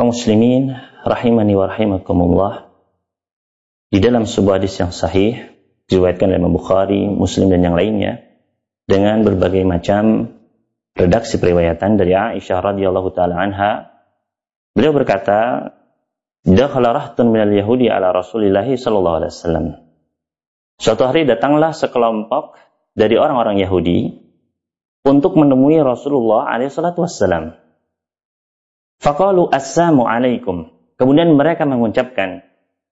kaum muslimin rahimani wa rahimakumullah. Di dalam sebuah hadis yang sahih diriwayatkan oleh Imam Bukhari, Muslim dan yang lainnya dengan berbagai macam redaksi periwayatan dari Aisyah radhiyallahu taala anha beliau berkata dakhala rahtun minal yahudi ala Rasulillah sallallahu alaihi wasallam. Suatu hari datanglah sekelompok dari orang-orang Yahudi untuk menemui Rasulullah alaihi salatu wasallam Faqalu assalamu alaikum. Kemudian mereka mengucapkan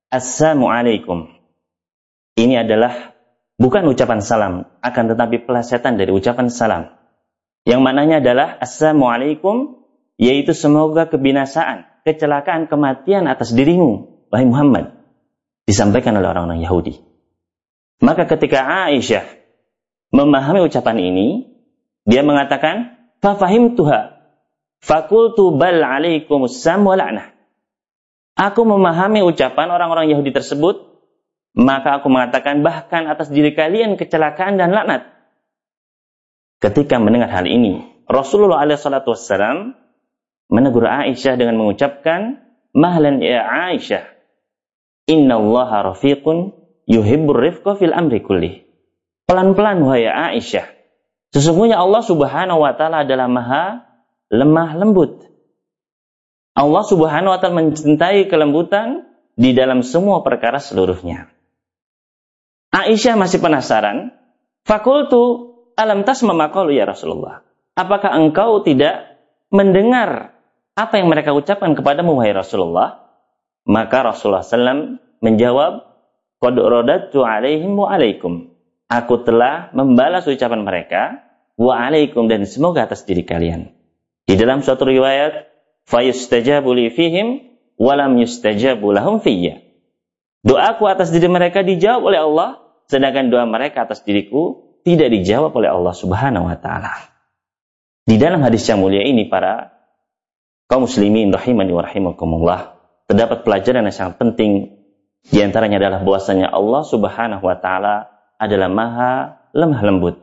assalamu alaikum. Ini adalah bukan ucapan salam, akan tetapi pelesetan dari ucapan salam. Yang maknanya adalah assalamu alaikum, yaitu semoga kebinasaan, kecelakaan, kematian atas dirimu, wahai Muhammad. Disampaikan oleh orang-orang Yahudi. Maka ketika Aisyah memahami ucapan ini, dia mengatakan, "Fafahim tuha Fakultu bal alaikumusam wa la'nah. Aku memahami ucapan orang-orang Yahudi tersebut, maka aku mengatakan bahkan atas diri kalian kecelakaan dan laknat. Ketika mendengar hal ini, Rasulullah SAW menegur Aisyah dengan mengucapkan, Mahlan ya Aisyah, Inna Allah rafiqun yuhibbur rifqa fil amri kullih. Pelan-pelan wahai Aisyah. Sesungguhnya Allah subhanahu wa ta'ala adalah maha lemah lembut. Allah Subhanahu wa taala mencintai kelembutan di dalam semua perkara seluruhnya. Aisyah masih penasaran. Fakultu alam tasma maqalu ya Rasulullah. Apakah engkau tidak mendengar apa yang mereka ucapkan kepadamu wahai Rasulullah? Maka Rasulullah SAW menjawab, Qad alaihim wa alaikum. Aku telah membalas ucapan mereka, wa alaikum dan semoga atas diri kalian. Di dalam suatu riwayat, fayustajabu li fihim walam yustajabu lahum fiyya. Doaku atas diri mereka dijawab oleh Allah, sedangkan doa mereka atas diriku tidak dijawab oleh Allah Subhanahu wa taala. Di dalam hadis yang mulia ini para kaum muslimin rahimani wa rahimakumullah, terdapat pelajaran yang sangat penting di antaranya adalah bahwasanya Allah Subhanahu wa taala adalah maha lemah lembut,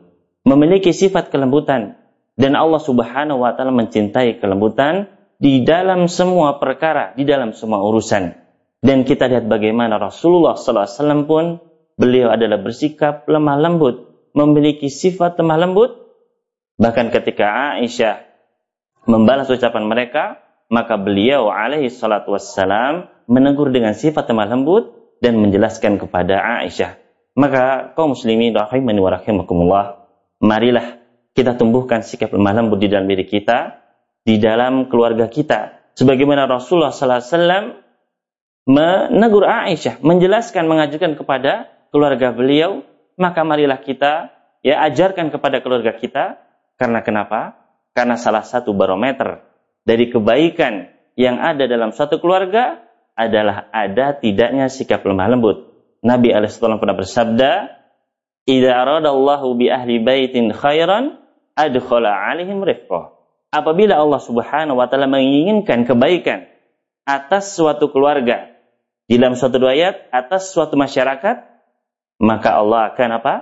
memiliki sifat kelembutan dan Allah Subhanahu wa taala mencintai kelembutan di dalam semua perkara, di dalam semua urusan. Dan kita lihat bagaimana Rasulullah SAW pun beliau adalah bersikap lemah lembut, memiliki sifat lemah lembut. Bahkan ketika Aisyah membalas ucapan mereka, maka beliau alaihi salatu wassalam menegur dengan sifat lemah lembut dan menjelaskan kepada Aisyah. Maka kaum muslimin rahimani wa rahimakumullah, marilah kita tumbuhkan sikap lemah lembut di dalam diri kita, di dalam keluarga kita. Sebagaimana Rasulullah SAW menegur Aisyah, menjelaskan, mengajukan kepada keluarga beliau, maka marilah kita ya ajarkan kepada keluarga kita. Karena kenapa? Karena salah satu barometer dari kebaikan yang ada dalam satu keluarga adalah ada tidaknya sikap lemah lembut. Nabi alaihissalam pernah bersabda, "Idza aradallahu bi ahli baitin khairan adkhala alaihim rifqah. Apabila Allah Subhanahu wa taala menginginkan kebaikan atas suatu keluarga, di dalam suatu ayat atas suatu masyarakat, maka Allah akan apa?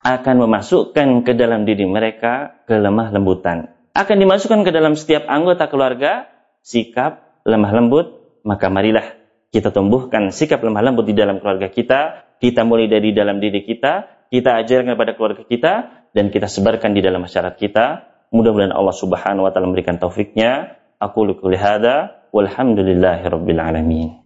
Akan memasukkan ke dalam diri mereka kelemah lembutan. Akan dimasukkan ke dalam setiap anggota keluarga sikap lemah lembut, maka marilah kita tumbuhkan sikap lemah lembut di dalam keluarga kita, kita mulai dari dalam diri kita, kita ajarkan kepada keluarga kita dan kita sebarkan di dalam masyarakat kita. Mudah-mudahan Allah Subhanahu wa taala memberikan taufiknya. Aku lihat hada walhamdulillahirabbil alamin.